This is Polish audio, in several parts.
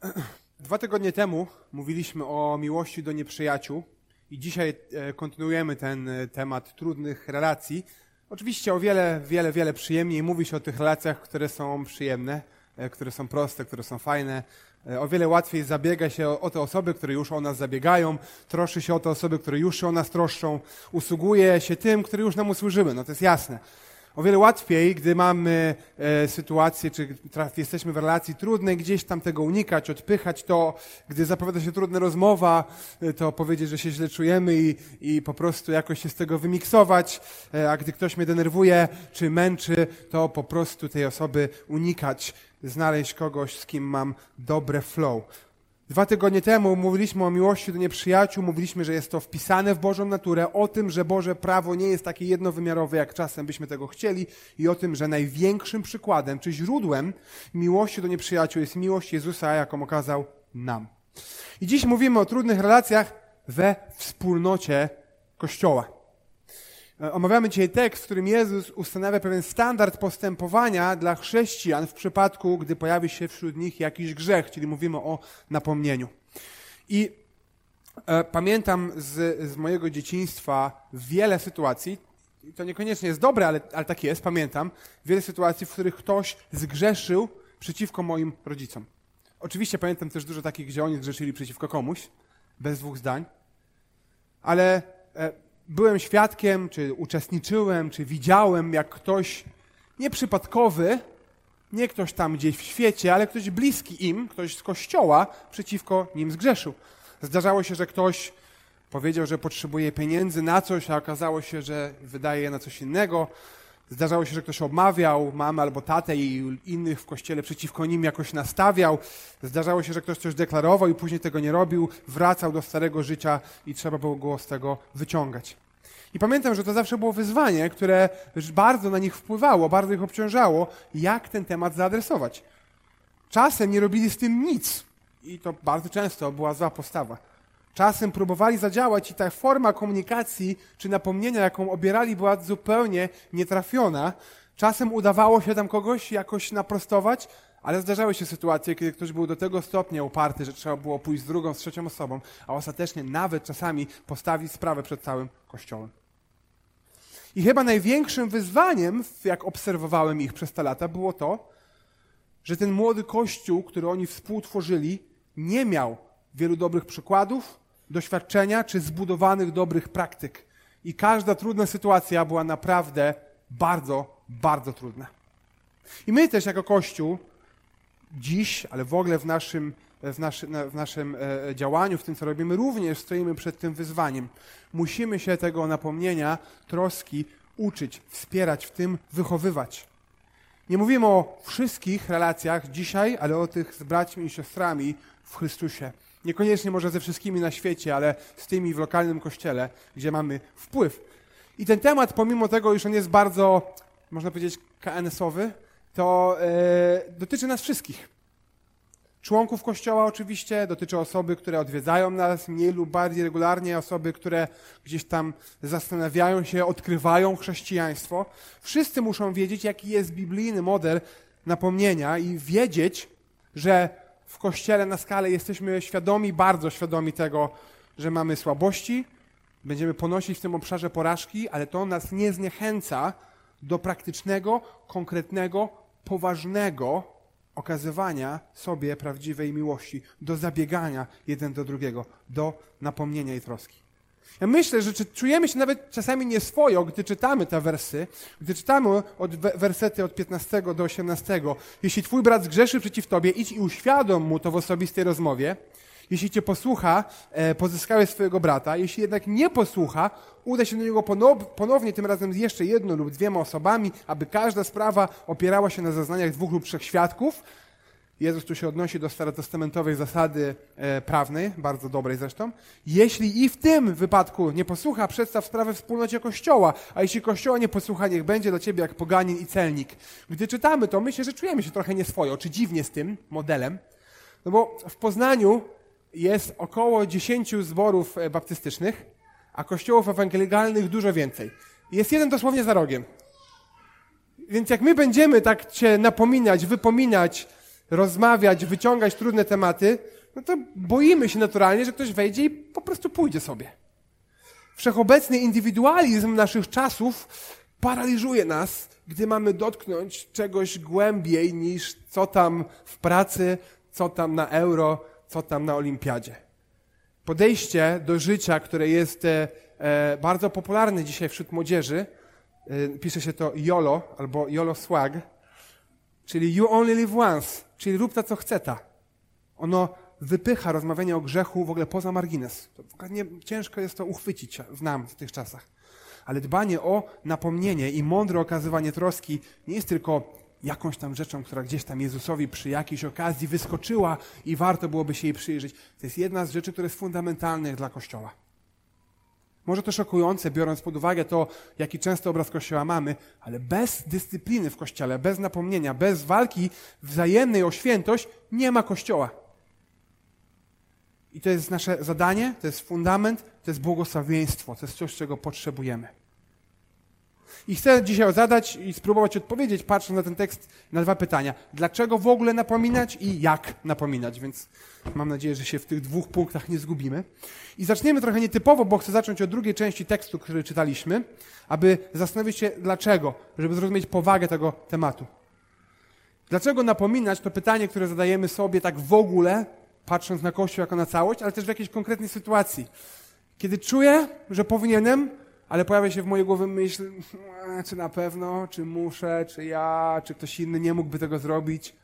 Dwa tygodnie temu mówiliśmy o miłości do nieprzyjaciół i dzisiaj e, kontynuujemy ten e, temat trudnych relacji. Oczywiście o wiele, wiele, wiele przyjemniej mówi się o tych relacjach, które są przyjemne, e, które są proste, które są fajne. O wiele łatwiej zabiega się o te osoby, które już o nas zabiegają, troszczy się o te osoby, które już się o nas troszczą, usługuje się tym, które już nam usłużyły. No to jest jasne. O wiele łatwiej, gdy mamy e, sytuację, czy traf, jesteśmy w relacji trudnej, gdzieś tam tego unikać, odpychać to, gdy zapowiada się trudna rozmowa, e, to powiedzieć, że się źle czujemy i, i po prostu jakoś się z tego wymiksować, e, a gdy ktoś mnie denerwuje czy męczy, to po prostu tej osoby unikać, znaleźć kogoś, z kim mam dobre flow. Dwa tygodnie temu mówiliśmy o miłości do nieprzyjaciół, mówiliśmy, że jest to wpisane w Bożą naturę, o tym, że Boże prawo nie jest takie jednowymiarowe, jak czasem byśmy tego chcieli i o tym, że największym przykładem czy źródłem miłości do nieprzyjaciół jest miłość Jezusa, jaką okazał nam. I dziś mówimy o trudnych relacjach we wspólnocie Kościoła. E, omawiamy dzisiaj tekst, w którym Jezus ustanawia pewien standard postępowania dla chrześcijan w przypadku, gdy pojawi się wśród nich jakiś grzech, czyli mówimy o napomnieniu. I e, pamiętam z, z mojego dzieciństwa wiele sytuacji, to niekoniecznie jest dobre, ale, ale tak jest, pamiętam, wiele sytuacji, w których ktoś zgrzeszył przeciwko moim rodzicom. Oczywiście pamiętam też dużo takich, gdzie oni zgrzeszyli przeciwko komuś, bez dwóch zdań, ale e, byłem świadkiem, czy uczestniczyłem, czy widziałem, jak ktoś nieprzypadkowy, nie ktoś tam gdzieś w świecie, ale ktoś bliski im, ktoś z kościoła przeciwko nim zgrzeszył. Zdarzało się, że ktoś powiedział, że potrzebuje pieniędzy na coś, a okazało się, że wydaje je na coś innego. Zdarzało się, że ktoś obmawiał mamę albo tatę i innych w kościele przeciwko nim jakoś nastawiał. Zdarzało się, że ktoś coś deklarował i później tego nie robił, wracał do starego życia i trzeba było go z tego wyciągać. I pamiętam, że to zawsze było wyzwanie, które bardzo na nich wpływało, bardzo ich obciążało, jak ten temat zaadresować. Czasem nie robili z tym nic. I to bardzo często była zła postawa. Czasem próbowali zadziałać i ta forma komunikacji czy napomnienia, jaką obierali, była zupełnie nietrafiona. Czasem udawało się tam kogoś jakoś naprostować, ale zdarzały się sytuacje, kiedy ktoś był do tego stopnia uparty, że trzeba było pójść z drugą, z trzecią osobą, a ostatecznie nawet czasami postawić sprawę przed całym Kościołem. I chyba największym wyzwaniem, jak obserwowałem ich przez te lata, było to, że ten młody Kościół, który oni współtworzyli, nie miał wielu dobrych przykładów, doświadczenia czy zbudowanych dobrych praktyk. I każda trudna sytuacja była naprawdę bardzo, bardzo trudna. I my też jako Kościół dziś, ale w ogóle w naszym, w, naszy, w naszym e, działaniu, w tym co robimy, również stoimy przed tym wyzwaniem. Musimy się tego napomnienia, troski uczyć, wspierać, w tym wychowywać. Nie mówimy o wszystkich relacjach dzisiaj, ale o tych z braćmi i siostrami w Chrystusie. Niekoniecznie może ze wszystkimi na świecie, ale z tymi w lokalnym kościele, gdzie mamy wpływ. I ten temat, pomimo tego, iż on jest bardzo, można powiedzieć, KNS-owy, to e, dotyczy nas wszystkich. Członków Kościoła oczywiście, dotyczy osoby, które odwiedzają nas mniej lub bardziej regularnie, osoby, które gdzieś tam zastanawiają się, odkrywają chrześcijaństwo. Wszyscy muszą wiedzieć, jaki jest biblijny model napomnienia i wiedzieć, że w Kościele na skalę jesteśmy świadomi, bardzo świadomi tego, że mamy słabości, będziemy ponosić w tym obszarze porażki, ale to nas nie zniechęca do praktycznego, konkretnego, poważnego okazywania sobie prawdziwej miłości, do zabiegania jeden do drugiego, do napomnienia i troski. Ja myślę, że czujemy się nawet czasami nieswojo, gdy czytamy te wersy, gdy czytamy od wersety od 15 do 18. Jeśli twój brat zgrzeszy przeciw tobie, idź i uświadom mu to w osobistej rozmowie. Jeśli cię posłucha, e, pozyskałeś swojego brata. Jeśli jednak nie posłucha, uda się do niego ponownie, tym razem z jeszcze jedną lub dwiema osobami, aby każda sprawa opierała się na zeznaniach dwóch lub trzech świadków. Jezus tu się odnosi do starotestamentowej zasady e, prawnej, bardzo dobrej zresztą. Jeśli i w tym wypadku nie posłucha, przedstaw sprawę wspólnocie Kościoła, a jeśli Kościoła nie posłucha, niech będzie dla ciebie jak poganin i celnik. Gdy czytamy to, myślę, że czujemy się trochę nieswojo, czy dziwnie z tym modelem, no bo w Poznaniu jest około 10 zborów e, baptystycznych, a kościołów ewangelikalnych dużo więcej. Jest jeden dosłownie za rogiem. Więc jak my będziemy tak cię napominać, wypominać, rozmawiać, wyciągać trudne tematy, no to boimy się naturalnie, że ktoś wejdzie i po prostu pójdzie sobie. Wszechobecny indywidualizm naszych czasów paraliżuje nas, gdy mamy dotknąć czegoś głębiej niż co tam w pracy, co tam na euro, co tam na olimpiadzie. Podejście do życia, które jest e, e bardzo popularne dzisiaj wśród młodzieży, e, pisze się to YOLO albo YOLO Swag, czyli You Only Live Once, czyli rób ta, co chce ta. Ono wypycha rozmawianie o grzechu w ogóle poza margines. Ciężko jest to uchwycić w nam w tych czasach. Ale dbanie o napomnienie i mądre okazywanie troski nie jest tylko jakąś tam rzeczą, która gdzieś tam Jezusowi przy jakiejś okazji wyskoczyła i warto byłoby się jej przyjrzeć. To jest jedna z rzeczy, które jest fundamentalnych dla Kościoła. Może to szokujące, biorąc pod uwagę to, jaki często obraz Kościoła mamy, ale bez dyscypliny w Kościele, bez napomnienia, bez walki wzajemnej o świętość nie ma Kościoła. I to jest nasze zadanie, to jest fundament, to jest błogosławieństwo, to jest coś, czego potrzebujemy. I chcę dzisiaj zadać i spróbować odpowiedzieć, patrząc na ten tekst, na dwa pytania. Dlaczego w ogóle napominać i jak napominać? Więc mam nadzieję, że się w tych dwóch punktach nie zgubimy. I zaczniemy trochę nietypowo, bo chcę zacząć od drugiej części tekstu, który czytaliśmy, aby zastanowić się dlaczego, żeby zrozumieć powagę tego tematu. Dlaczego napominać to pytanie, które zadajemy sobie tak w ogóle, patrząc na Kościół jako na całość, ale też w jakiejś konkretnej sytuacji. Kiedy czuję, że powinienem, ale pojawia się w mojej głowie myśl, czy na pewno, czy muszę, czy ja, czy ktoś inny nie mógłby tego zrobić.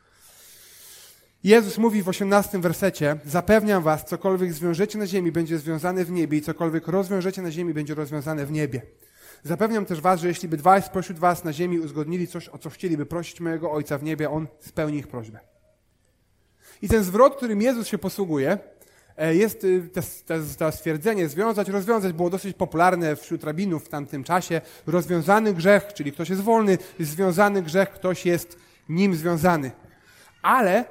Jezus mówi w osiemnastym wersecie, zapewniam was, cokolwiek zwiążecie na ziemi, będzie związane w niebie i cokolwiek rozwiążecie na ziemi, będzie rozwiązane w niebie. Zapewniam też was, że jeśli by dwaj spośród was na ziemi uzgodnili coś, o co chcieliby prosić mojego Ojca w niebie, On spełni ich prośbę. I ten zwrot, którym Jezus się posługuje, e, jest y, to stwierdzenie związać, rozwiązać było dosyć popularne wśród rabinów w tamtym czasie. Rozwiązany grzech, czyli ktoś jest wolny, związany grzech, ktoś jest nim związany. Ale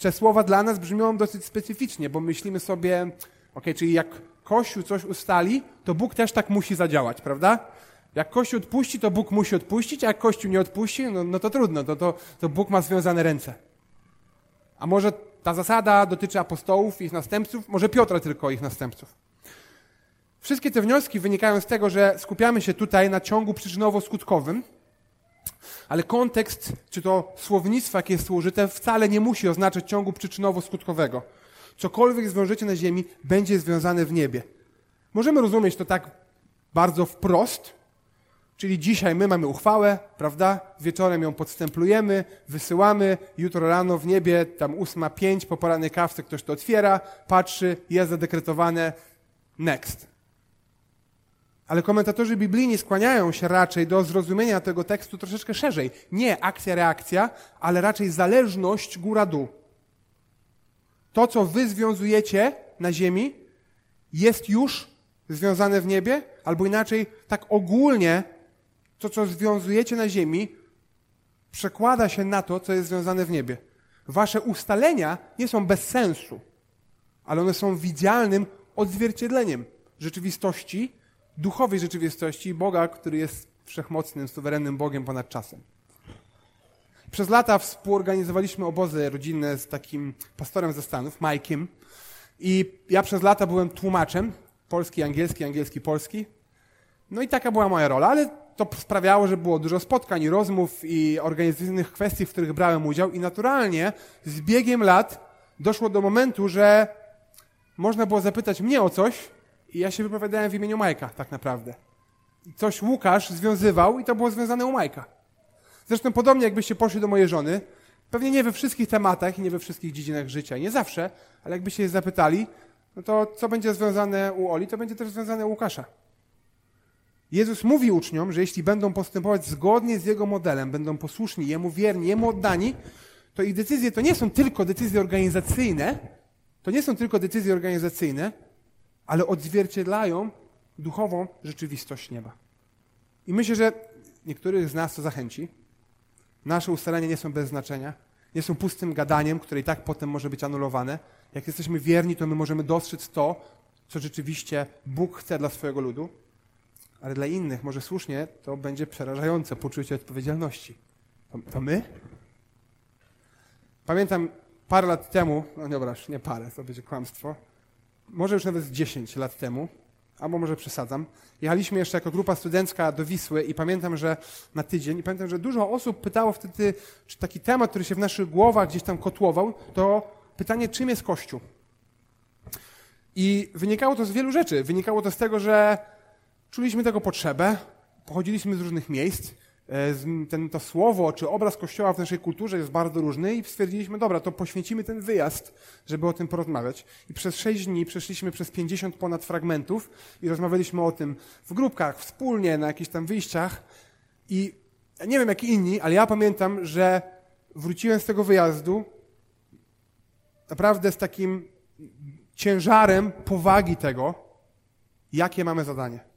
te słowa dla nas brzmią dosyć specyficznie, bo myślimy sobie, ok, czyli jak Kościół coś ustali, to Bóg też tak musi zadziałać, prawda? Jak Kościół odpuści, to Bóg musi odpuścić, a jak Kościół nie odpuści, no, no to trudno, to, to, to Bóg ma związane ręce. A może ta zasada dotyczy apostołów ich następców, może Piotra tylko ich następców. Wszystkie te wnioski wynikają z tego, że skupiamy się tutaj na ciągu przyczynowo-skutkowym, ale kontekst, czy to słownictwo, jakie jest użyte, wcale nie musi oznaczać ciągu przyczynowo-skutkowego. Cokolwiek zwiążecie na ziemi, będzie związane w niebie. Możemy rozumieć to tak bardzo wprost, Czyli dzisiaj my mamy uchwałę, prawda? Wieczorem ją podstemplujemy, wysyłamy, jutro rano w niebie, tam ósma, pięć, po porannej kawce ktoś to otwiera, patrzy, jest zadekretowane, next. Ale komentatorzy biblijni skłaniają się raczej do zrozumienia tego tekstu troszeczkę szerzej. Nie akcja, reakcja, ale raczej zależność góra-dół. To, co wy związujecie na ziemi, jest już związane w niebie, albo inaczej, tak ogólnie to, co związujecie na ziemi, przekłada się na to, co jest związane w niebie. Wasze ustalenia nie są bez sensu, ale one są widzialnym odzwierciedleniem rzeczywistości, duchowej rzeczywistości Boga, który jest wszechmocnym, suwerennym Bogiem ponad czasem. Przez lata współorganizowaliśmy obozy rodzinne z takim pastorem ze Stanów, Mike'iem. I ja przez lata byłem tłumaczem, polski, angielski, angielski, polski. No i taka była moja rola, ale to sprawiało, że było dużo spotkań rozmów i organizacyjnych kwestii, w których brałem udział i naturalnie z biegiem lat doszło do momentu, że można było zapytać mnie o coś i ja się wypowiadałem w imieniu Majka tak naprawdę. Coś Łukasz związywał i to było związane u Majka. Zresztą podobnie jakbyście poszli do mojej żony, pewnie nie we wszystkich tematach i nie we wszystkich dziedzinach życia, nie zawsze, ale jakbyście je zapytali, no to co będzie związane u Oli, to będzie też związane u Łukasza. Jezus mówi uczniom, że jeśli będą postępować zgodnie z Jego modelem, będą posłuszni Jemu, wierni, Jemu oddani, to ich decyzje to nie są tylko decyzje organizacyjne, to nie są tylko decyzje organizacyjne, ale odzwierciedlają duchową rzeczywistość nieba. I myślę, że niektórych z nas to zachęci. Nasze ustalenia nie są bez znaczenia, nie są pustym gadaniem, które i tak potem może być anulowane. Jak jesteśmy wierni, to my możemy dostrzec to, co rzeczywiście Bóg chce dla swojego ludu ale dla innych, może słusznie, to będzie przerażające poczucie odpowiedzialności. To, to my? Pamiętam, parę lat temu, no dobra, nie parę, to będzie kłamstwo, może już nawet 10 lat temu, albo może przesadzam, jechaliśmy jeszcze jako grupa studencka do Wisły i pamiętam, że na tydzień, i pamiętam, że dużo osób pytało wtedy, czy taki temat, który się w naszych głowach gdzieś tam kotłował, to pytanie, czym jest Kościół? I wynikało to z wielu rzeczy. Wynikało to z tego, że czuliśmy tego potrzebę, pochodziliśmy z różnych miejsc, e, ten, to słowo czy obraz Kościoła w naszej kulturze jest bardzo różny i stwierdziliśmy, dobra, to poświęcimy ten wyjazd, żeby o tym porozmawiać. I przez sześć dni przeszliśmy przez pięćdziesiąt ponad fragmentów i rozmawialiśmy o tym w grupkach, wspólnie, na jakichś tam wyjściach. I nie wiem jak inni, ale ja pamiętam, że wróciłem z tego wyjazdu naprawdę z takim ciężarem powagi tego, jakie mamy zadanie.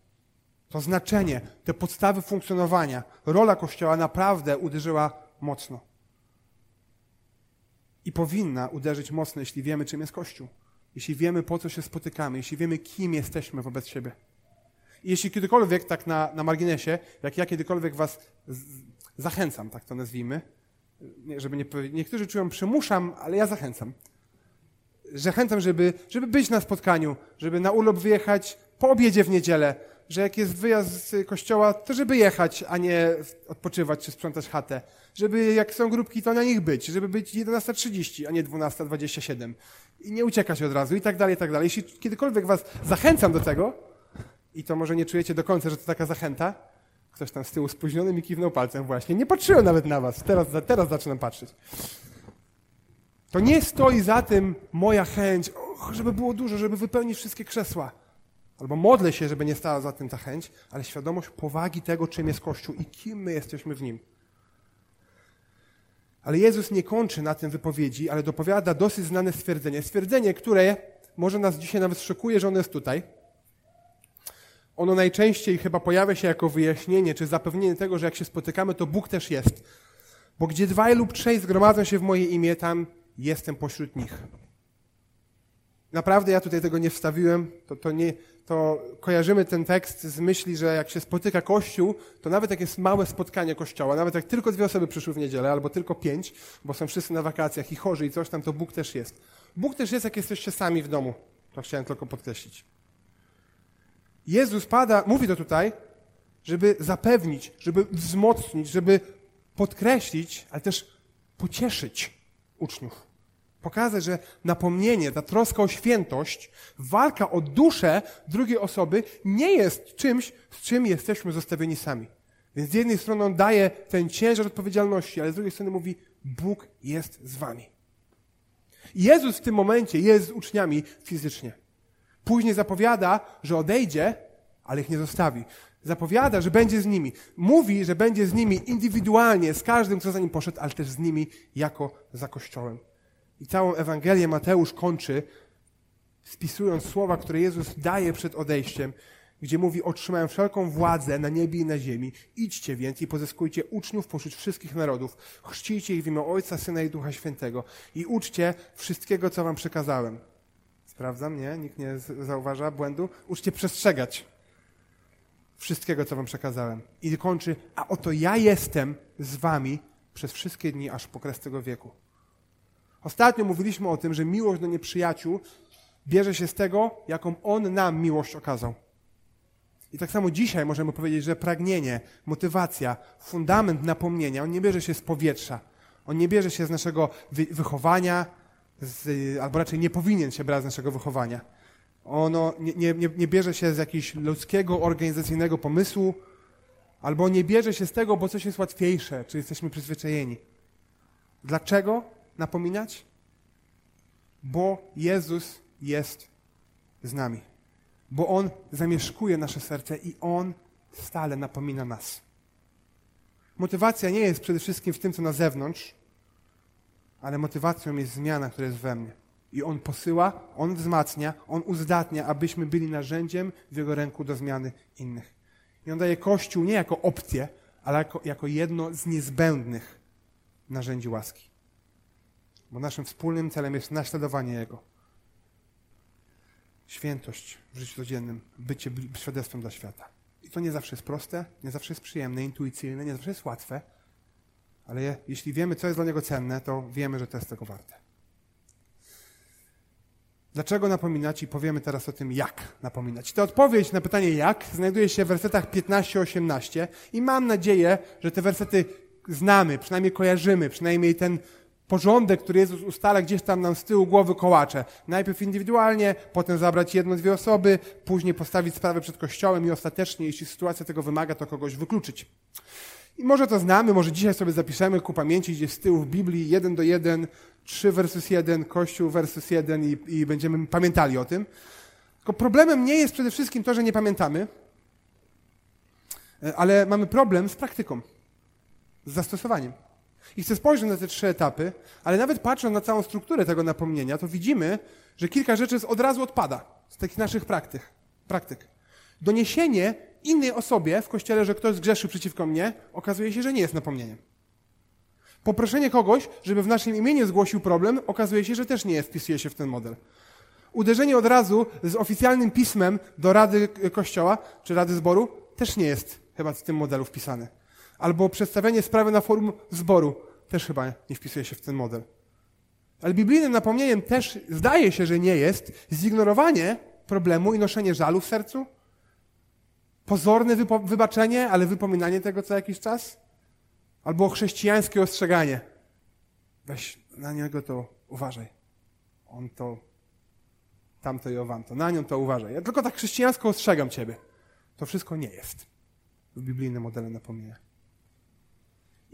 To znaczenie, te podstawy funkcjonowania, rola Kościoła naprawdę uderzyła mocno. I powinna uderzyć mocno, jeśli wiemy, czym jest Kościół. Jeśli wiemy, po co się spotykamy, jeśli wiemy, kim jesteśmy wobec siebie. I jeśli kiedykolwiek, tak na, na marginesie, jak ja kiedykolwiek was z, zachęcam, tak to nazwijmy, żeby nie powiedzieć, niektórzy czują, przymuszam, ale ja zachęcam zachęcam, żeby, żeby być na spotkaniu, żeby na urlop wyjechać po obiedzie w niedzielę, że jak jest wyjazd z kościoła, to żeby jechać, a nie odpoczywać czy sprzątać chatę. Żeby jak są grupki, to na nich być. Żeby być 11.30, a nie 12.27. I nie uciekać od razu i tak dalej, i tak dalej. Jeśli kiedykolwiek was zachęcam do tego, i to może nie czujecie do końca, że to taka zachęta, ktoś tam z tyłu spóźniony mi kiwnął palcem właśnie. Nie patrzyłem nawet na was. Teraz, teraz zaczynam patrzeć. To nie stoi za tym moja chęć, och, żeby było dużo, żeby wypełnić wszystkie krzesła. Albo modlę się, żeby nie stała za tym ta chęć, ale świadomość powagi tego, czym jest Kościół i kim my jesteśmy w nim. Ale Jezus nie kończy na tym wypowiedzi, ale dopowiada dosyć znane stwierdzenie. Stwierdzenie, które może nas dzisiaj nawet szokuje, że ono jest tutaj. Ono najczęściej chyba pojawia się jako wyjaśnienie, czy zapewnienie tego, że jak się spotykamy, to Bóg też jest. Bo gdzie dwaj lub trzej zgromadzą się w moje imię, tam jestem pośród nich. Naprawdę ja tutaj tego nie wstawiłem, to, to, nie, to kojarzymy ten tekst z myśli, że jak się spotyka Kościół, to nawet jak jest małe spotkanie Kościoła, nawet jak tylko dwie osoby przyszły w niedzielę, albo tylko pięć, bo są wszyscy na wakacjach i chorzy i coś tam, to Bóg też jest. Bóg też jest, jak jesteście sami w domu. To chciałem tylko podkreślić. Jezus pada, mówi to tutaj, żeby zapewnić, żeby wzmocnić, żeby podkreślić, ale też pocieszyć uczniów. Pokazać, że napomnienie, ta troska o świętość, walka o duszę drugiej osoby nie jest czymś, z czym jesteśmy zostawieni sami. Więc z jednej strony on daje ten ciężar odpowiedzialności, ale z drugiej strony mówi, Bóg jest z wami. Jezus w tym momencie jest z uczniami fizycznie. Później zapowiada, że odejdzie, ale ich nie zostawi. Zapowiada, że będzie z nimi. Mówi, że będzie z nimi indywidualnie, z każdym, kto za nim poszedł, ale też z nimi jako za Kościołem. I całą Ewangelię Mateusz kończy, spisując słowa, które Jezus daje przed odejściem, gdzie mówi, otrzymałem wszelką władzę na niebie i na ziemi. Idźcie więc i pozyskujcie uczniów pośród wszystkich narodów. Chrzcijcie ich w imię Ojca, Syna i Ducha Świętego. I uczcie wszystkiego, co wam przekazałem. Sprawdzam, nie? Nikt nie zauważa błędu? Uczcie przestrzegać wszystkiego, co wam przekazałem. I kończy, a oto ja jestem z wami przez wszystkie dni, aż po kres tego wieku. Ostatnio mówiliśmy o tym, że miłość do nieprzyjaciół bierze się z tego, jaką On nam miłość okazał. I tak samo dzisiaj możemy powiedzieć, że pragnienie, motywacja, fundament napomnienia, on nie bierze się z powietrza. On nie bierze się z naszego wychowania, z, albo raczej nie powinien się brać z naszego wychowania. Ono nie, nie, nie bierze się z jakiegoś ludzkiego, organizacyjnego pomysłu, albo nie bierze się z tego, bo coś jest łatwiejsze, czy jesteśmy przyzwyczajeni. Dlaczego napominać? Bo Jezus jest z nami. Bo On zamieszkuje nasze serce i On stale napomina nas. Motywacja nie jest przede wszystkim w tym, co na zewnątrz, ale motywacją jest zmiana, która jest we mnie. I On posyła, On wzmacnia, On uzdatnia, abyśmy byli narzędziem w Jego ręku do zmiany innych. I On daje Kościół nie jako opcję, ale jako, jako jedno z niezbędnych narzędzi łaski. Bo naszym wspólnym celem jest naśladowanie Jego. Świętość w życiu codziennym, bycie świadectwem dla świata. I to nie zawsze jest proste, nie zawsze jest przyjemne, intuicyjne, nie zawsze jest łatwe, ale jeśli wiemy, co jest dla Niego cenne, to wiemy, że to jest tego warte. Dlaczego napominać i powiemy teraz o tym, jak napominać. Ta odpowiedź na pytanie jak znajduje się w wersetach 15-18 i mam nadzieję, że te wersety znamy, przynajmniej kojarzymy, przynajmniej ten porządek, który Jezus ustala gdzieś tam nam z tyłu głowy kołacze. Najpierw indywidualnie, potem zabrać jedno, dwie osoby, później postawić sprawę przed Kościołem i ostatecznie, jeśli sytuacja tego wymaga, to kogoś wykluczyć. I może to znamy, może dzisiaj sobie zapiszemy ku pamięci gdzieś z tyłu w Biblii, jeden do jeden, trzy versus jeden, Kościół versus jeden i, i będziemy pamiętali o tym. Tylko problemem nie jest przede wszystkim to, że nie pamiętamy, e, ale mamy problem z praktyką, z zastosowaniem. I chcę spojrzeć na te trzy etapy, ale nawet patrząc na całą strukturę tego napomnienia, to widzimy, że kilka rzeczy od razu odpada z takich naszych praktyk. praktyk. Doniesienie innej osobie w kościele, że ktoś zgrzeszył przeciwko mnie, okazuje się, że nie jest napomnieniem. Poproszenie kogoś, żeby w naszym imieniu zgłosił problem, okazuje się, że też nie wpisuje się w ten model. Uderzenie od razu z oficjalnym pismem do Rady Kościoła czy Rady Zboru też nie jest chyba w tym modelu wpisane. Albo przedstawienie sprawy na forum zboru też chyba nie wpisuje się w ten model. Ale biblijnym napomnieniem też zdaje się, że nie jest zignorowanie problemu i noszenie żalu w sercu, pozorne wybaczenie, ale wypominanie tego co jakiś czas, albo chrześcijańskie ostrzeganie. Weź na niego to uważaj. On to, tamto i owamto. Na nią to uważaj. Ja tylko tak chrześcijańsko ostrzegam ciebie. To wszystko nie jest w biblijnym modele napomnienia.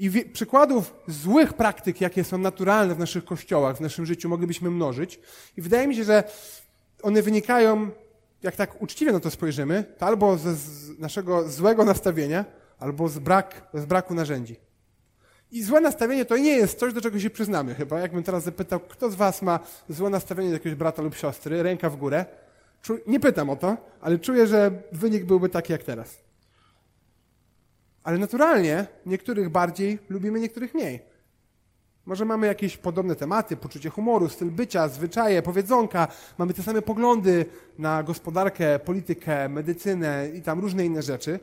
I wie, przykładów złych praktyk, jakie są naturalne w naszych kościołach, w naszym życiu, moglibyśmy mnożyć. I wydaje mi się, że one wynikają, jak tak uczciwie na to spojrzymy, to albo ze z naszego złego nastawienia, albo z, brak, z braku narzędzi. I złe nastawienie to nie jest coś, do czego się przyznamy chyba. Jakbym teraz zapytał, kto z was ma złe nastawienie do jakiegoś brata lub siostry, ręka w górę. Nie pytam o to, ale czuję, że wynik byłby taki jak teraz. Ale naturalnie niektórych bardziej lubimy, niektórych mniej. Może mamy jakieś podobne tematy, poczucie humoru, styl bycia, zwyczaje, powiedzonka, mamy te same poglądy na gospodarkę, politykę, medycynę i tam różne inne rzeczy.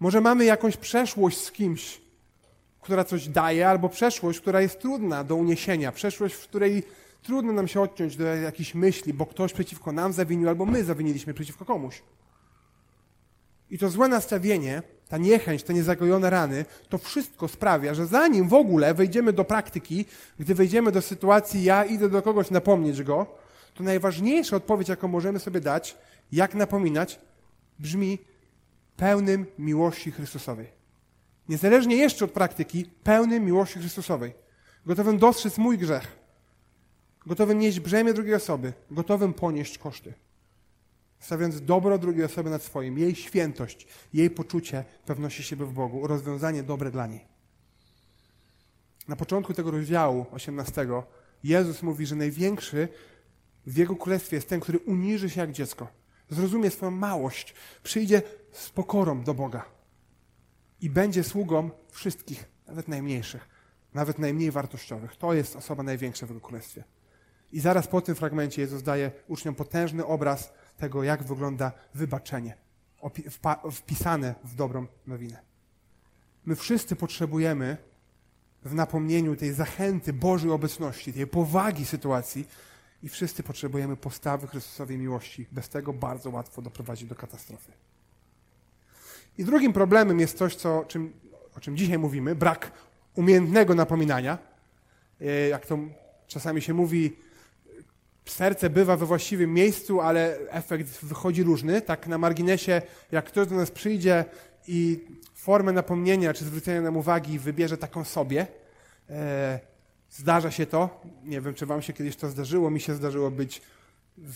Może mamy jakąś przeszłość z kimś, która coś daje, albo przeszłość, która jest trudna do uniesienia, przeszłość, w której trudno nam się odciąć do jakichś myśli, bo ktoś przeciwko nam zawinił, albo my zawiniliśmy przeciwko komuś. I to złe nastawienie, ta niechęć, te niezagojone rany, to wszystko sprawia, że zanim w ogóle wejdziemy do praktyki, gdy wejdziemy do sytuacji, ja idę do kogoś napomnieć go, to najważniejsza odpowiedź, jaką możemy sobie dać, jak napominać, brzmi pełnym miłości Chrystusowej. Niezależnie jeszcze od praktyki, pełnym miłości Chrystusowej. Gotowym dostrzec mój grzech. Gotowym nieść brzemię drugiej osoby. Gotowym ponieść koszty stawiając dobro drugiej osoby nad swoim, jej świętość, jej poczucie pewności siebie w Bogu, rozwiązanie dobre dla niej. Na początku tego rozdziału 18 Jezus mówi, że największy w Jego królestwie jest ten, który uniży się jak dziecko, zrozumie swoją małość, przyjdzie z pokorą do Boga i będzie sługą wszystkich, nawet najmniejszych, nawet najmniej wartościowych. To jest osoba największa w Jego królestwie. I zaraz po tym fragmencie Jezus daje uczniom potężny obraz tego, jak wygląda wybaczenie, wpisane w dobrą nowinę. My wszyscy potrzebujemy w napomnieniu tej zachęty Bożej obecności, tej powagi sytuacji i wszyscy potrzebujemy postawy Chrystusowej miłości. Bez tego bardzo łatwo doprowadzić do katastrofy. I drugim problemem jest coś, co, czym, o czym dzisiaj mówimy, brak umiejętnego napominania. E, jak to czasami się mówi, serce bywa we właściwym miejscu, ale efekt wychodzi różny. Tak na marginesie, jak ktoś do nas przyjdzie i formę napomnienia czy zwrócenia nam uwagi wybierze taką sobie, e, zdarza się to. Nie wiem, czy wam się kiedyś to zdarzyło. Mi się zdarzyło być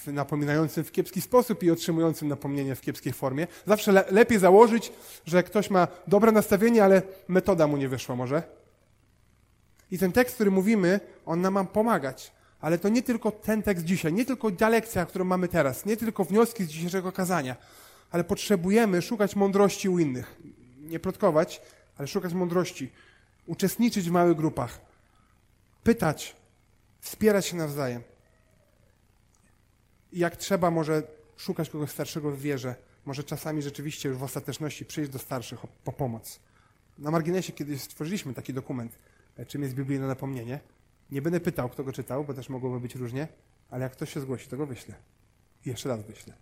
napominającym w kiepski sposób i otrzymującym napomnienie w kiepskiej formie. Zawsze le lepiej założyć, że ktoś ma dobre nastawienie, ale metoda mu nie wyszła może. I ten tekst, który mówimy, on nam ma pomagać. Ale to nie tylko ten tekst dzisiaj, nie tylko lekcja, którą mamy teraz, nie tylko wnioski z dzisiejszego kazania, ale potrzebujemy szukać mądrości u innych. Nie plotkować, ale szukać mądrości. Uczestniczyć w małych grupach. Pytać, wspierać się nawzajem. I jak trzeba, może szukać kogoś starszego w wierze. Może czasami rzeczywiście już w ostateczności przyjść do starszych po pomoc. Na marginesie kiedyś stworzyliśmy taki dokument, czym jest biblijne napomnienie. Nie będę pytał, kto go czytał, bo też mogłoby być różnie. ale jak ktoś się zgłosi, to go wyślę. Jeszcze raz wyślę.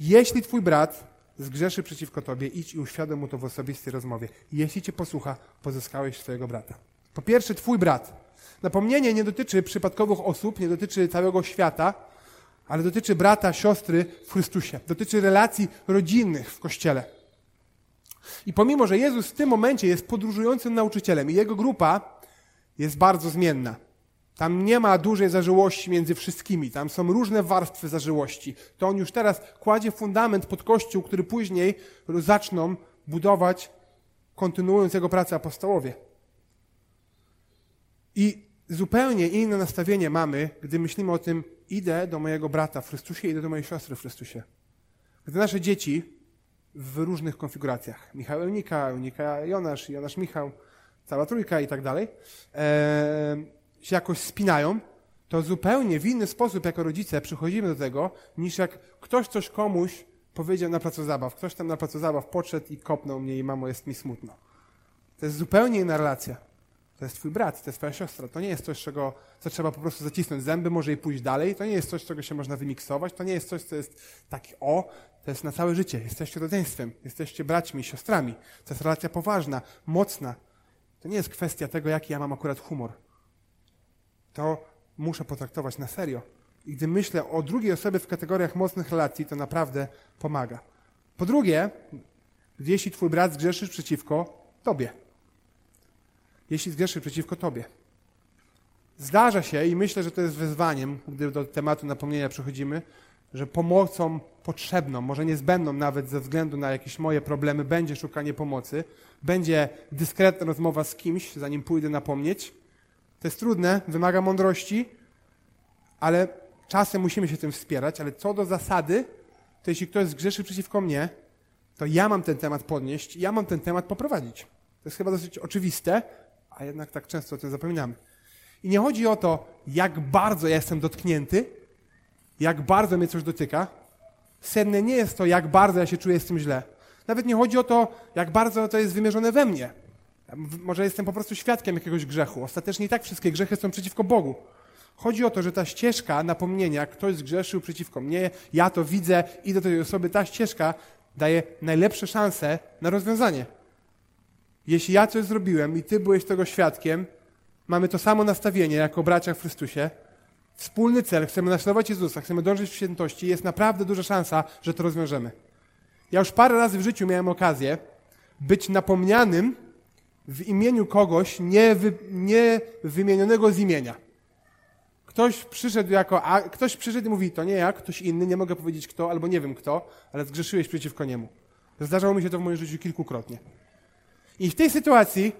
Jeśli twój brat zgrzeszy przeciwko tobie, idź i uświadom mu to w osobistej rozmowie. Jeśli cię posłucha, pozyskałeś swojego brata. Po pierwsze, twój brat. Napomnienie nie dotyczy przypadkowych osób, nie dotyczy całego świata, ale dotyczy brata, siostry w Chrystusie. Dotyczy relacji rodzinnych w Kościele. I pomimo, że Jezus w tym momencie jest podróżującym nauczycielem i jego grupa jest bardzo zmienna. Tam nie ma dużej zażyłości między wszystkimi, tam są różne warstwy zażyłości. To on już teraz kładzie fundament pod kościół, który później zaczną budować, kontynuując jego pracę apostołowie. I zupełnie inne nastawienie mamy, gdy myślimy o tym, idę do mojego brata w Chrystusie, idę do mojej siostry w Chrystusie. Gdy nasze dzieci w różnych konfiguracjach, Michał Elnika, Elnika Jonasz, Jonasz Michał, cała trójka i tak dalej, e, się jakoś spinają, to zupełnie w inny sposób jako rodzice przychodzimy do tego, niż jak ktoś coś komuś powiedział na placu zabaw. Ktoś tam na placu zabaw podszedł i kopnął mnie i mamo, jest mi smutno. To jest zupełnie inna relacja. To jest twój brat, to jest twoja siostra. To nie jest coś, czego, co trzeba po prostu zacisnąć zęby, może i pójść dalej. To nie jest coś, czego się można wymiksować. To nie jest coś, co jest taki o, to jest na całe życie. Jesteście rodzeństwem, jesteście braćmi, siostrami. To jest relacja poważna, mocna. Nie jest kwestia tego, jaki ja mam akurat humor. To muszę potraktować na serio. I gdy myślę o drugiej osobie w kategoriach mocnych relacji, to naprawdę pomaga. Po drugie, jeśli twój brat zgrzeszy przeciwko tobie jeśli zgrzeszy przeciwko Tobie. Zdarza się i myślę, że to jest wyzwaniem, gdy do tematu napomnienia przechodzimy, że pomocą potrzebną, może niezbędną nawet ze względu na jakieś moje problemy, będzie szukanie pomocy, będzie dyskretna rozmowa z kimś, zanim pójdę napomnieć. To jest trudne, wymaga mądrości, ale czasem musimy się tym wspierać, ale co do zasady, to jeśli ktoś zgrzeszy przeciwko mnie, to ja mam ten temat podnieść, ja mam ten temat poprowadzić. To jest chyba dosyć oczywiste, a jednak tak często o tym zapominamy. I nie chodzi o to, jak bardzo ja jestem dotknięty, jak bardzo mnie coś dotyka. Senne nie jest to, jak bardzo ja się czuję z tym źle. Nawet nie chodzi o to, jak bardzo to jest wymierzone we mnie. Może jestem po prostu świadkiem jakiegoś grzechu. Ostatecznie i tak wszystkie grzechy są przeciwko Bogu. Chodzi o to, że ta ścieżka napomnienia, ktoś zgrzeszył przeciwko mnie, ja to widzę, i do tej osoby, ta ścieżka daje najlepsze szanse na rozwiązanie. Jeśli ja coś zrobiłem i Ty byłeś tego świadkiem, mamy to samo nastawienie jako bracia w Chrystusie, wspólny cel, chcemy naśladować Jezusa, chcemy dążyć w świętości, jest naprawdę duża szansa, że to rozwiążemy. Ja już parę razy w życiu miałem okazję być napomnianym w imieniu kogoś niewy, niewymienionego z imienia. Ktoś przyszedł jako, a ktoś przyszedł i mówi, to nie ja, ktoś inny, nie mogę powiedzieć kto, albo nie wiem kto, ale zgrzeszyłeś przeciwko niemu. Zdarzało mi się to w moim życiu kilkukrotnie. I w tej sytuacji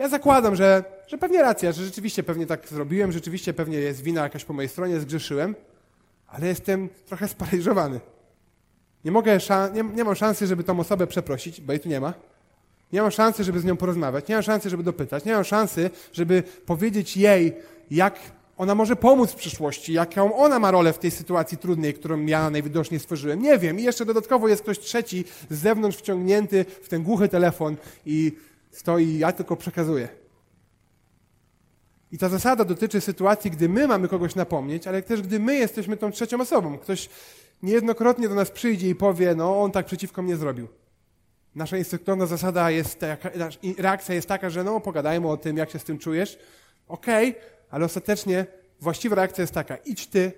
ja zakładam, że, że pewnie racja, że rzeczywiście pewnie tak zrobiłem, rzeczywiście pewnie jest wina jakaś po mojej stronie, zgrzeszyłem, ale jestem trochę sparaliżowany. Nie, mogę, nie, nie mam szansy, żeby tą osobę przeprosić, bo jej tu nie ma. Nie mam szansy, żeby z nią porozmawiać. Nie mam szansy, żeby dopytać. Nie mam szansy, żeby powiedzieć jej, jak ona może pomóc w przyszłości, jaką ona ma rolę w tej sytuacji trudnej, którą ja najwidoczniej stworzyłem. Nie wiem. I jeszcze dodatkowo jest ktoś trzeci z zewnątrz wciągnięty w ten głuchy telefon i stoi, ja tylko przekazuję. I ta zasada dotyczy sytuacji, gdy my mamy kogoś napomnieć, ale też gdy my jesteśmy tą trzecią osobą. Ktoś niejednokrotnie do nas przyjdzie i powie, no on tak przeciwko mnie zrobił. Nasza instynktowna zasada jest taka, reakcja jest taka, że no pogadajmy o tym, jak się z tym czujesz. Okej, okay, ale ostatecznie właściwa reakcja jest taka: idź ty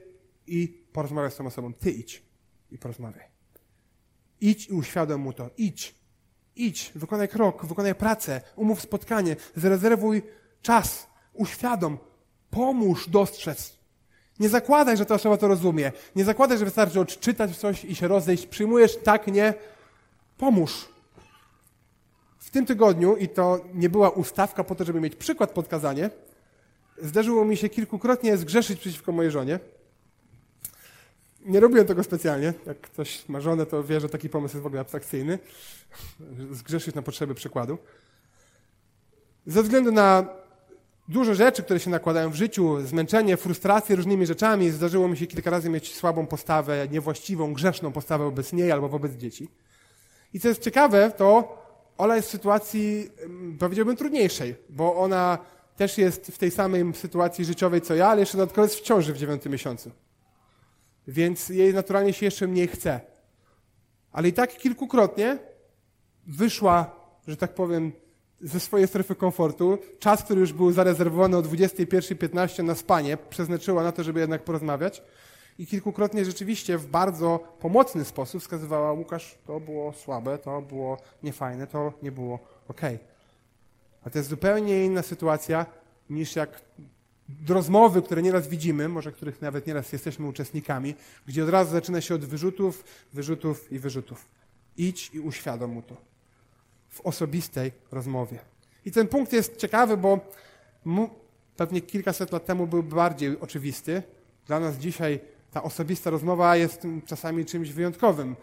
i porozmawiaj z tą osobą. Ty idź i porozmawiaj. Idź i uświadom mu to. Idź. Idź, wykonaj krok, wykonaj pracę, umów spotkanie, zarezerwuj czas, uświadom, pomóż dostrzec. Nie zakładaj, że ta osoba to rozumie. Nie zakładaj, że wystarczy odczytać coś i się rozejść. Przyjmujesz tak, nie. Pomóż. W tym tygodniu, i to nie była ustawka po to, żeby mieć przykład podkazanie, zdarzyło mi się kilkukrotnie zgrzeszyć przeciwko mojej żonie. Nie robiłem tego specjalnie. Jak ktoś ma żonę, to wie, że taki pomysł jest w ogóle abstrakcyjny. Zgrzeszyć na potrzeby przykładu. Ze względu na dużo rzeczy, które się nakładają w życiu, zmęczenie, frustrację różnymi rzeczami, zdarzyło mi się kilka razy mieć słabą postawę, niewłaściwą, grzeszną postawę wobec niej albo wobec dzieci. I co jest ciekawe, to Ola jest w sytuacji, powiedziałbym, trudniejszej, bo ona też jest w tej samej sytuacji życiowej co ja, ale jeszcze dodatkowo jest w ciąży w dziewiątym miesiącu. Więc jej naturalnie się jeszcze mniej chce. Ale i tak kilkukrotnie wyszła, że tak powiem, ze swojej strefy komfortu. Czas, który już był zarezerwowany o 21.15 na spanie, przeznaczyła na to, żeby jednak porozmawiać. I kilkukrotnie rzeczywiście w bardzo pomocny sposób wskazywała, Łukasz, to było słabe, to było niefajne, to nie było ok. A to jest zupełnie inna sytuacja niż jak rozmowy, które nieraz widzimy, może których nawet nieraz jesteśmy uczestnikami, gdzie od razu zaczyna się od wyrzutów, wyrzutów i wyrzutów. Idź i uświadom mu to w osobistej rozmowie. I ten punkt jest ciekawy, bo pewnie kilkaset lat temu był bardziej oczywisty. Dla nas dzisiaj ta osobista rozmowa jest czasami czymś wyjątkowym.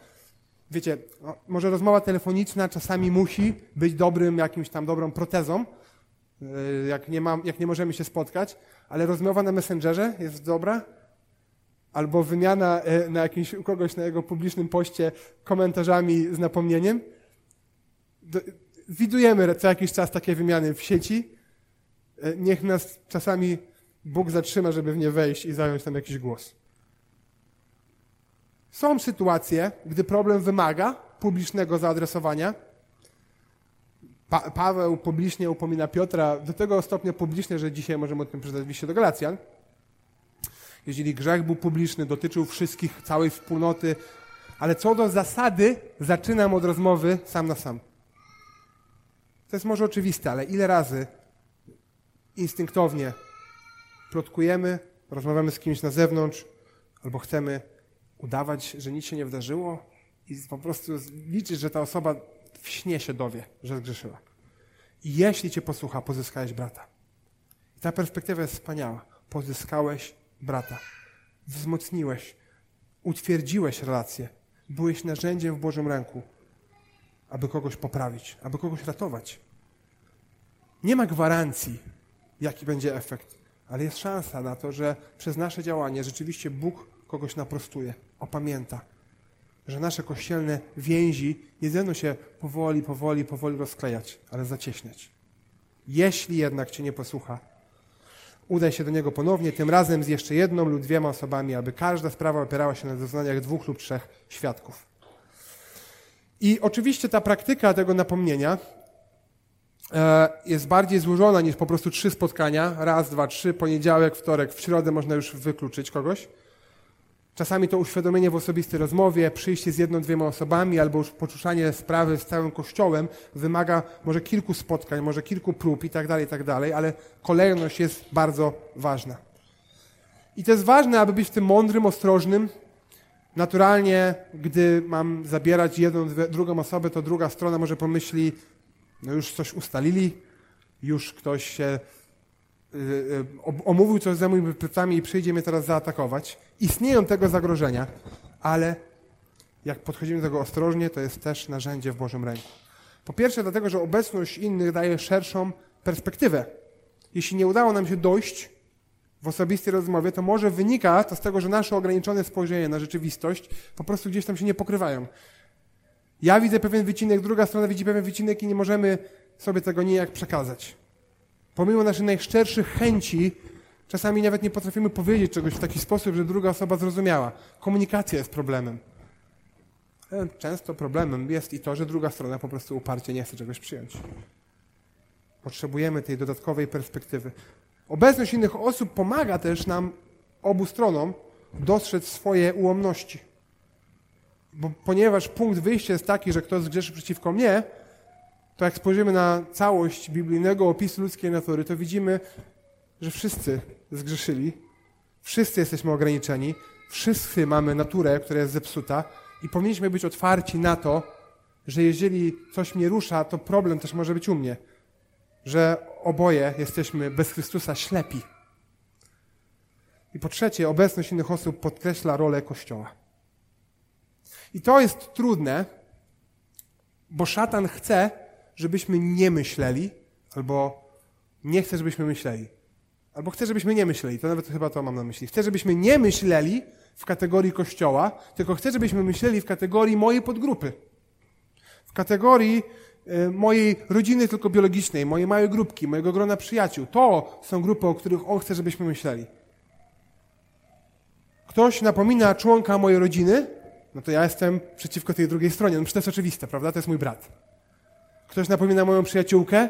Wiecie, no, może rozmowa telefoniczna czasami musi być dobrym, jakimś tam dobrą protezą, jak nie, ma, jak nie możemy się spotkać, ale rozmowa na Messengerze jest dobra, albo wymiana yy, na jakimś, u kogoś na jego publicznym poście komentarzami z napomnieniem. Widujemy co jakiś czas takie wymiany w sieci. Yy, niech nas czasami Bóg zatrzyma, żeby w nie wejść i zająć tam jakiś głos. Są sytuacje, gdy problem wymaga publicznego zaadresowania. Pa Paweł publicznie upomina Piotra do tego stopnia publicznie, że dzisiaj możemy o tym przeczytać w do Galacjan. Jeżeli grzech był publiczny, dotyczył wszystkich, całej wspólnoty, ale co do zasady, zaczynam od rozmowy sam na sam. To jest może oczywiste, ale ile razy instynktownie plotkujemy, rozmawiamy z kimś na zewnątrz, albo chcemy udawać, że nic się nie wydarzyło i po prostu liczyć, że ta osoba w śnie się dowie, że zgrzeszyła. I jeśli cię posłucha, pozyskałeś brata. I ta perspektywa jest wspaniała. Pozyskałeś brata. Wzmocniłeś, utwierdziłeś relację. Byłeś narzędziem w Bożym ręku, aby kogoś poprawić, aby kogoś ratować. Nie ma gwarancji, jaki będzie efekt, ale jest szansa na to, że przez nasze działanie rzeczywiście Bóg kogoś naprostuje, opamięta. Że nasze kościelne więzi nie będą się powoli, powoli, powoli rozklejać, ale zacieśniać. Jeśli jednak Cię nie posłucha, udaj się do Niego ponownie, tym razem z jeszcze jedną lub dwiema osobami, aby każda sprawa opierała się na zeznaniach dwóch lub trzech świadków. I oczywiście ta praktyka tego napomnienia e, jest bardziej złożona niż po prostu trzy spotkania. Raz, dwa, trzy, poniedziałek, wtorek, w środę można już wykluczyć kogoś. Czasami to uświadomienie w osobistej rozmowie, przyjście z jedną, dwiema osobami albo już poczuszanie sprawy z całym kościołem wymaga może kilku spotkań, może kilku prób i tak dalej, i tak dalej, ale kolejność jest bardzo ważna. I to jest ważne, aby być tym mądrym, ostrożnym. Naturalnie, gdy mam zabierać jedną, drugą osobę, to druga strona może pomyśli, no już coś ustalili, już ktoś się omówił coś za moimi plecami i przyjdzie mnie teraz zaatakować. Istnieją tego zagrożenia, ale jak podchodzimy do tego ostrożnie, to jest też narzędzie w Bożym ręku. Po pierwsze, dlatego, że obecność innych daje szerszą perspektywę. Jeśli nie udało nam się dojść w osobistej rozmowie, to może wynika to z tego, że nasze ograniczone spojrzenie na rzeczywistość po prostu gdzieś tam się nie pokrywają. Ja widzę pewien wycinek, druga strona widzi pewien wycinek i nie możemy sobie tego nijak przekazać. Pomimo naszych najszczerszych chęci, czasami nawet nie potrafimy powiedzieć czegoś w taki sposób, że druga osoba zrozumiała. Komunikacja jest problemem. E, często problemem jest i to, że druga strona po prostu uparcie nie chce czegoś przyjąć. Potrzebujemy tej dodatkowej perspektywy. Obecność innych osób pomaga też nam, obu stronom, dostrzec swoje ułomności. Bo ponieważ punkt wyjścia jest taki, że ktoś zgrzeszy przeciwko mnie, to jak spojrzymy na całość biblijnego opisu ludzkiej natury, to widzimy, że wszyscy zgrzeszyli, wszyscy jesteśmy ograniczeni, wszyscy mamy naturę, która jest zepsuta i powinniśmy być otwarci na to, że jeżeli coś mnie rusza, to problem też może być u mnie, że oboje jesteśmy bez Chrystusa ślepi. I po trzecie, obecność innych osób podkreśla rolę Kościoła. I to jest trudne, bo szatan chce, żebyśmy nie myśleli, albo nie chcę, żebyśmy myśleli. Albo chcę, żebyśmy nie myśleli. To nawet chyba to mam na myśli. Chcę, żebyśmy nie myśleli w kategorii kościoła, tylko chcę, żebyśmy myśleli w kategorii mojej podgrupy. W kategorii e, mojej rodziny tylko biologicznej, mojej małej grupki, mojego grona przyjaciół. To są grupy, o których On chce, żebyśmy myśleli. Ktoś napomina członka mojej rodziny, no to ja jestem przeciwko tej drugiej stronie. No przecież to jest oczywiste, prawda? To jest mój brat. Ktoś napomina moją przyjaciółkę,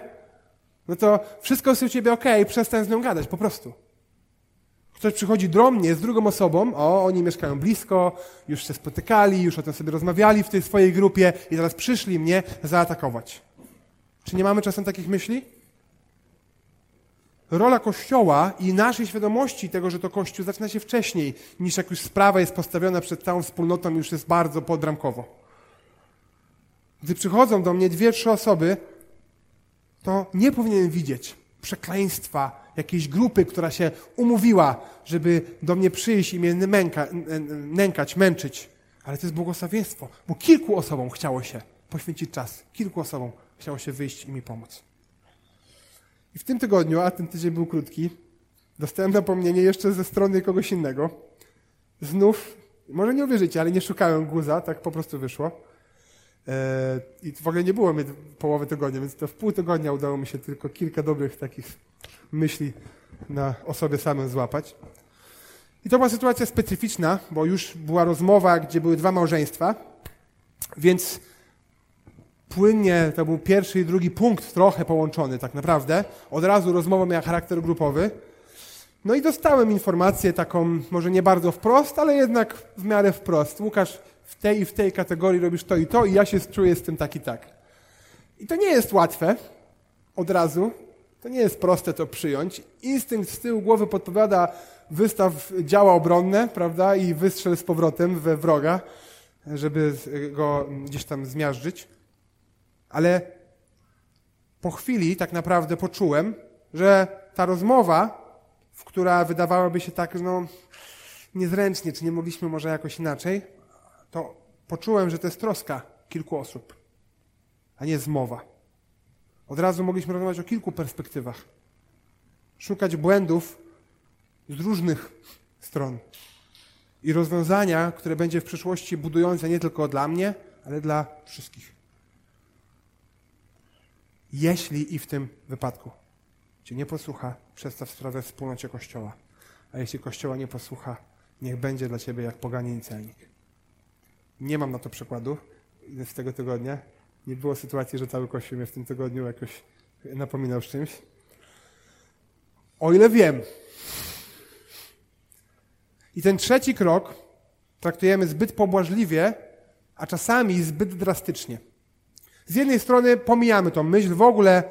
no to wszystko jest u ciebie ok, przestań z nią gadać, po prostu. Ktoś przychodzi do mnie z drugą osobą, o, oni mieszkają blisko, już się spotykali, już o tym sobie rozmawiali w tej swojej grupie i teraz przyszli mnie zaatakować. Czy nie mamy czasem takich myśli? Rola Kościoła i naszej świadomości tego, że to Kościół zaczyna się wcześniej, niż jak już sprawa jest postawiona przed całą wspólnotą, już jest bardzo podramkowo. Gdy przychodzą do mnie dwie, trzy osoby, to nie powinienem widzieć przekleństwa jakiejś grupy, która się umówiła, żeby do mnie przyjść i mnie męka, nękać, męczyć. Ale to jest błogosławieństwo, bo kilku osobom chciało się poświęcić czas. Kilku osobom chciało się wyjść i mi pomóc. I w tym tygodniu, a ten tydzień był krótki, dostałem napomnienie jeszcze ze strony kogoś innego. Znów, może nie uwierzycie, ale nie szukałem guza, tak po prostu wyszło. E, I w ogóle nie było mnie połowy tygodnia, więc to w pół tygodnia udało mi się tylko kilka dobrych takich myśli na o sobie samym złapać. I to była sytuacja specyficzna, bo już była rozmowa, gdzie były dwa małżeństwa, więc płynnie to był pierwszy i drugi punkt trochę połączony tak naprawdę. Od razu rozmowa miała charakter grupowy. No i dostałem informację taką, może nie bardzo wprost, ale jednak w miarę wprost. Łukasz, w tej i w tej kategorii robisz to i to i ja się czuję z tym tak i tak. I to nie jest łatwe od razu. To nie jest proste to przyjąć. Instynkt z tyłu głowy podpowiada wystaw działa obronne, prawda, i wystrzel z powrotem we wroga, żeby go gdzieś tam zmiażdżyć. Ale po chwili tak naprawdę poczułem, że ta rozmowa, w która wydawałaby się tak, no, niezręcznie, czy nie mogliśmy może jakoś inaczej, to poczułem, że to jest troska kilku osób, a nie zmowa. Od razu mogliśmy rozmawiać o kilku perspektywach. Szukać błędów z różnych stron. I rozwiązania, które będzie w przyszłości budujące nie tylko dla mnie, ale dla wszystkich. Jeśli i w tym wypadku Cię nie posłucha, przedstaw sprawę wspólnocie Kościoła. A jeśli Kościoła nie posłucha, niech będzie dla Ciebie jak poganin celnik. Nie mam na to przykładu z tego tygodnia. Nie było sytuacji, że cały Kościół mnie w tym tygodniu jakoś napominał z czymś. O ile wiem. I ten trzeci krok traktujemy zbyt pobłażliwie, a czasami zbyt drastycznie. Z jednej strony pomijamy tą myśl, w ogóle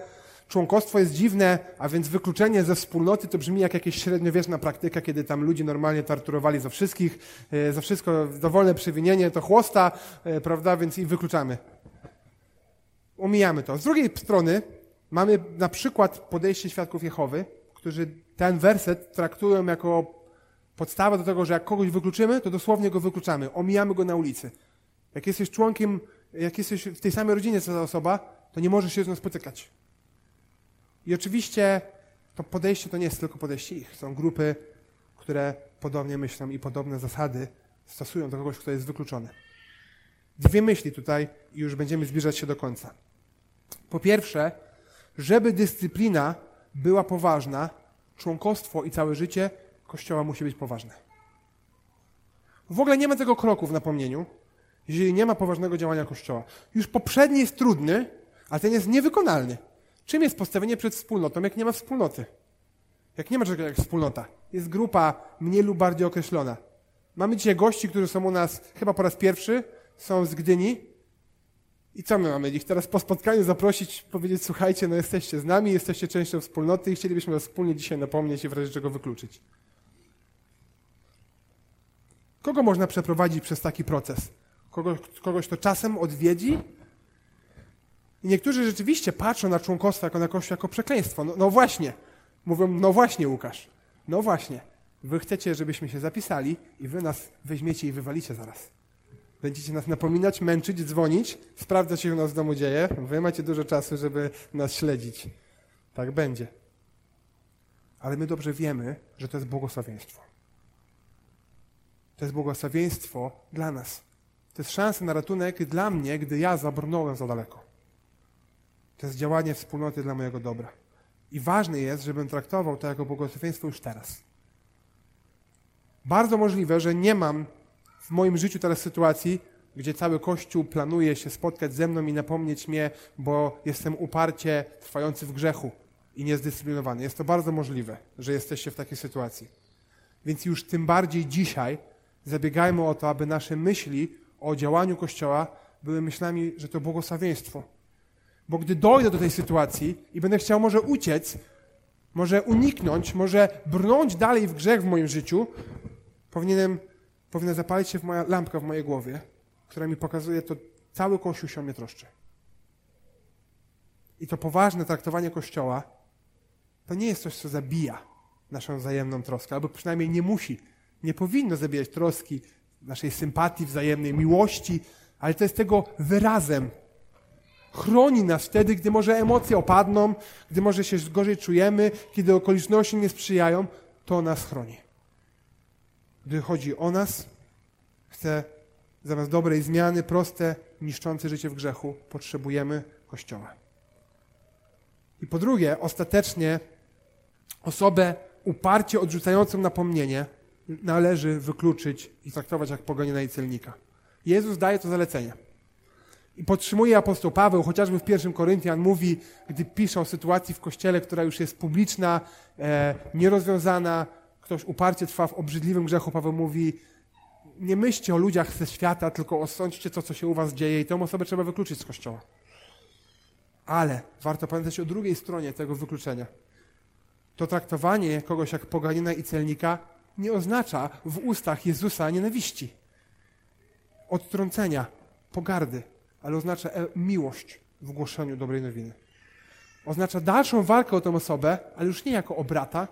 członkostwo jest dziwne, a więc wykluczenie ze wspólnoty to brzmi jak jakieś średniowieczna praktyka, kiedy tam ludzie normalnie torturowali za wszystkich, e, za wszystko dowolne przewinienie to chłosta, e, prawda, więc i wykluczamy. Umijamy to. Z drugiej strony mamy na przykład podejście świadków Jehowy, którzy ten werset traktują jako podstawę do tego, że jak kogoś wykluczymy, to dosłownie go wykluczamy, omijamy go na ulicy. Jak jesteś członkiem, jak jesteś w tej samej rodzinie co ta osoba, to nie możesz się z nią spotykać. I oczywiście to podejście to nie jest tylko podejście ich. Są grupy, które podobnie myślą i podobne zasady stosują do kogoś, kto jest wykluczony. Dwie myśli tutaj i już będziemy zbliżać się do końca. Po pierwsze, żeby dyscyplina była poważna, członkostwo i całe życie Kościoła musi być poważne. W ogóle nie ma tego kroku w napomnieniu, jeżeli nie ma poważnego działania Kościoła. Już poprzedni jest trudny, a ten jest niewykonalny. Czym jest postawienie przed wspólnotą, jak nie ma wspólnoty? Jak nie ma czegoś jak wspólnota? Jest grupa mniej lub bardziej określona. Mamy dzisiaj gości, którzy są u nas chyba po raz pierwszy, są z Gdyni. I co my mamy ich teraz po spotkaniu zaprosić, powiedzieć, słuchajcie, no jesteście z nami, jesteście częścią wspólnoty i chcielibyśmy was wspólnie dzisiaj napomnieć i w razie czego wykluczyć. Kogo można przeprowadzić przez taki proces? Kogoś, kogoś kto czasem odwiedzi, i niektórzy rzeczywiście patrzą na członkostwo jako na Kościół jako przekleństwo. No, no właśnie. Mówią, no właśnie Łukasz. No właśnie. Wy chcecie, żebyśmy się zapisali i wy nas weźmiecie i wywalicie zaraz. Będziecie nas napominać, męczyć, dzwonić, sprawdzać, co się u nas w domu dzieje. Wy macie dużo czasu, żeby nas śledzić. Tak będzie. Ale my dobrze wiemy, że to jest błogosławieństwo. To jest błogosławieństwo dla nas. To jest szansa na ratunek dla mnie, gdy ja zabrnąłem za daleko. To jest działanie wspólnoty dla mojego dobra. I ważne jest, żebym traktował to jako błogosławieństwo już teraz. Bardzo możliwe, że nie mam w moim życiu teraz sytuacji, gdzie cały Kościół planuje się spotkać ze mną i napomnieć mnie, bo jestem uparcie trwający w grzechu i niezdyscyplinowany. Jest to bardzo możliwe, że jesteście w takiej sytuacji. Więc już tym bardziej dzisiaj zabiegajmy o to, aby nasze myśli o działaniu Kościoła były myślami, że to błogosławieństwo. Bo gdy dojdę do tej sytuacji i będę chciał może uciec, może uniknąć, może brnąć dalej w grzech w moim życiu, powinienem, powinna zapalić się moja lampka w mojej głowie, która mi pokazuje, to cały Kościół się o mnie troszczy. I to poważne traktowanie Kościoła to nie jest coś, co zabija naszą wzajemną troskę, albo przynajmniej nie musi, nie powinno zabijać troski, naszej sympatii wzajemnej, miłości, ale to jest tego wyrazem. Chroni nas wtedy, gdy może emocje opadną, gdy może się gorzej czujemy, kiedy okoliczności nie sprzyjają, to nas chroni. Gdy chodzi o nas, chce zamiast dobrej zmiany, proste, niszczące życie w grzechu, potrzebujemy Kościoła. I po drugie, ostatecznie osobę uparcie odrzucającą napomnienie należy wykluczyć i traktować jak pogonina i celnika. Jezus daje to zalecenie. I podtrzymuje apostoł Paweł, chociażby w pierwszym Koryntian mówi, gdy pisze o sytuacji w kościele, która już jest publiczna, e, nierozwiązana, ktoś uparcie trwa w obrzydliwym grzechu, Paweł mówi, nie myślcie o ludziach ze świata, tylko osądźcie to, co się u was dzieje i tę osobę trzeba wykluczyć z kościoła. Ale warto pamiętać o drugiej stronie tego wykluczenia. To traktowanie kogoś jak poganina i celnika nie oznacza w ustach Jezusa nienawiści, odtrącenia, pogardy, ale oznacza e, miłość w głoszeniu dobrej nowiny. Oznacza dalszą walkę o tę osobę, ale już nie jako o brata,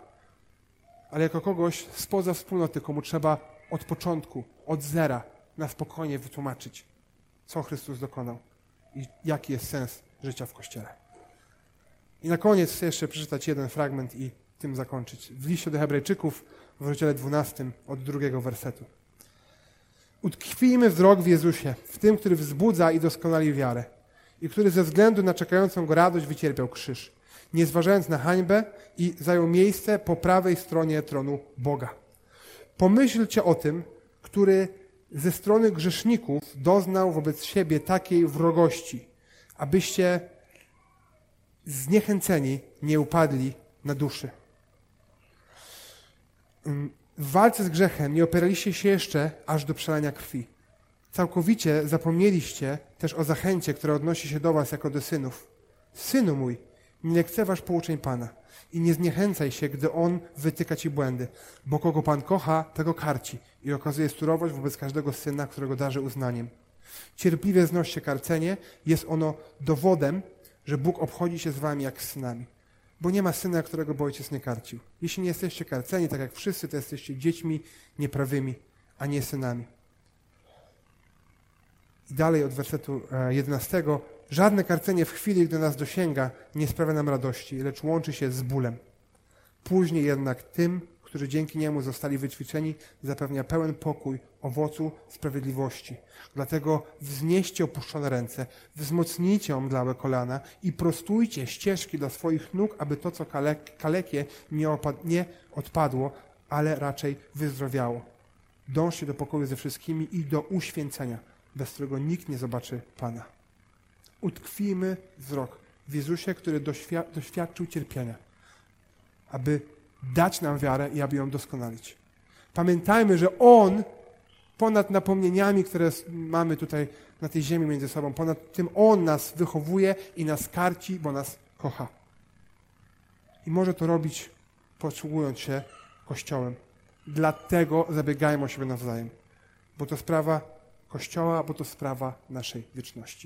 ale jako kogoś spoza wspólnoty, komu trzeba od początku, od zera, na spokojnie wytłumaczyć, co Chrystus dokonał i jaki jest sens życia w Kościele. I na koniec chcę jeszcze przeczytać jeden fragment i tym zakończyć. W liście do Hebrajczyków w rozdziale 12 od drugiego wersetu. Utkwijmy wzrok w Jezusie, w tym, który wzbudza i doskonali wiarę i który ze względu na czekającą go radość wycierpiał krzyż, nie zważając na hańbę i zajął miejsce po prawej stronie tronu Boga. Pomyślcie o tym, który ze strony grzeszników doznał wobec siebie takiej wrogości, abyście zniechęceni nie upadli na duszy. W walce z grzechem nie opieraliście się jeszcze aż do przelania krwi. Całkowicie zapomnieliście też o zachęcie, która odnosi się do was jako do synów. Synu mój, nie lekceważ pouczeń Pana i nie zniechęcaj się, gdy On wytyka ci błędy, bo kogo Pan kocha, tego karci i okazuje surowość wobec każdego syna, którego darzy uznaniem. Cierpliwie znoście karcenie, jest ono dowodem, że Bóg obchodzi się z wami jak z synami. Bo nie ma syna, którego by ojciec nie karcił. Jeśli nie jesteście karceni, tak jak wszyscy, to jesteście dziećmi nieprawymi, a nie synami. I dalej od wersetu 11. E, Żadne karcenie w chwili, gdy nas dosięga, nie sprawia nam radości, lecz łączy się z bólem. Później jednak tym, którzy dzięki niemu zostali wyćwiczeni, zapewnia pełen pokój owocu sprawiedliwości. Dlatego wznieście opuszczone ręce, wzmocnijcie omdlałe kolana i prostujcie ścieżki dla swoich nóg, aby to, co kalek, kalekie, nie, opad, nie odpadło, ale raczej wyzdrowiało. Dążcie do pokoju ze wszystkimi i do uświęcenia, bez którego nikt nie zobaczy Pana. Utkwijmy wzrok w Jezusie, który doświadczył cierpienia, aby dać nam wiarę i aby ją doskonalić. Pamiętajmy, że On ponad napomnieniami, które mamy tutaj na tej ziemi między sobą, ponad tym On nas wychowuje i nas karci, bo nas kocha. I może to robić posługując się Kościołem. Dlatego zabiegajmy o siebie nawzajem, bo to sprawa Kościoła, bo to sprawa naszej wieczności.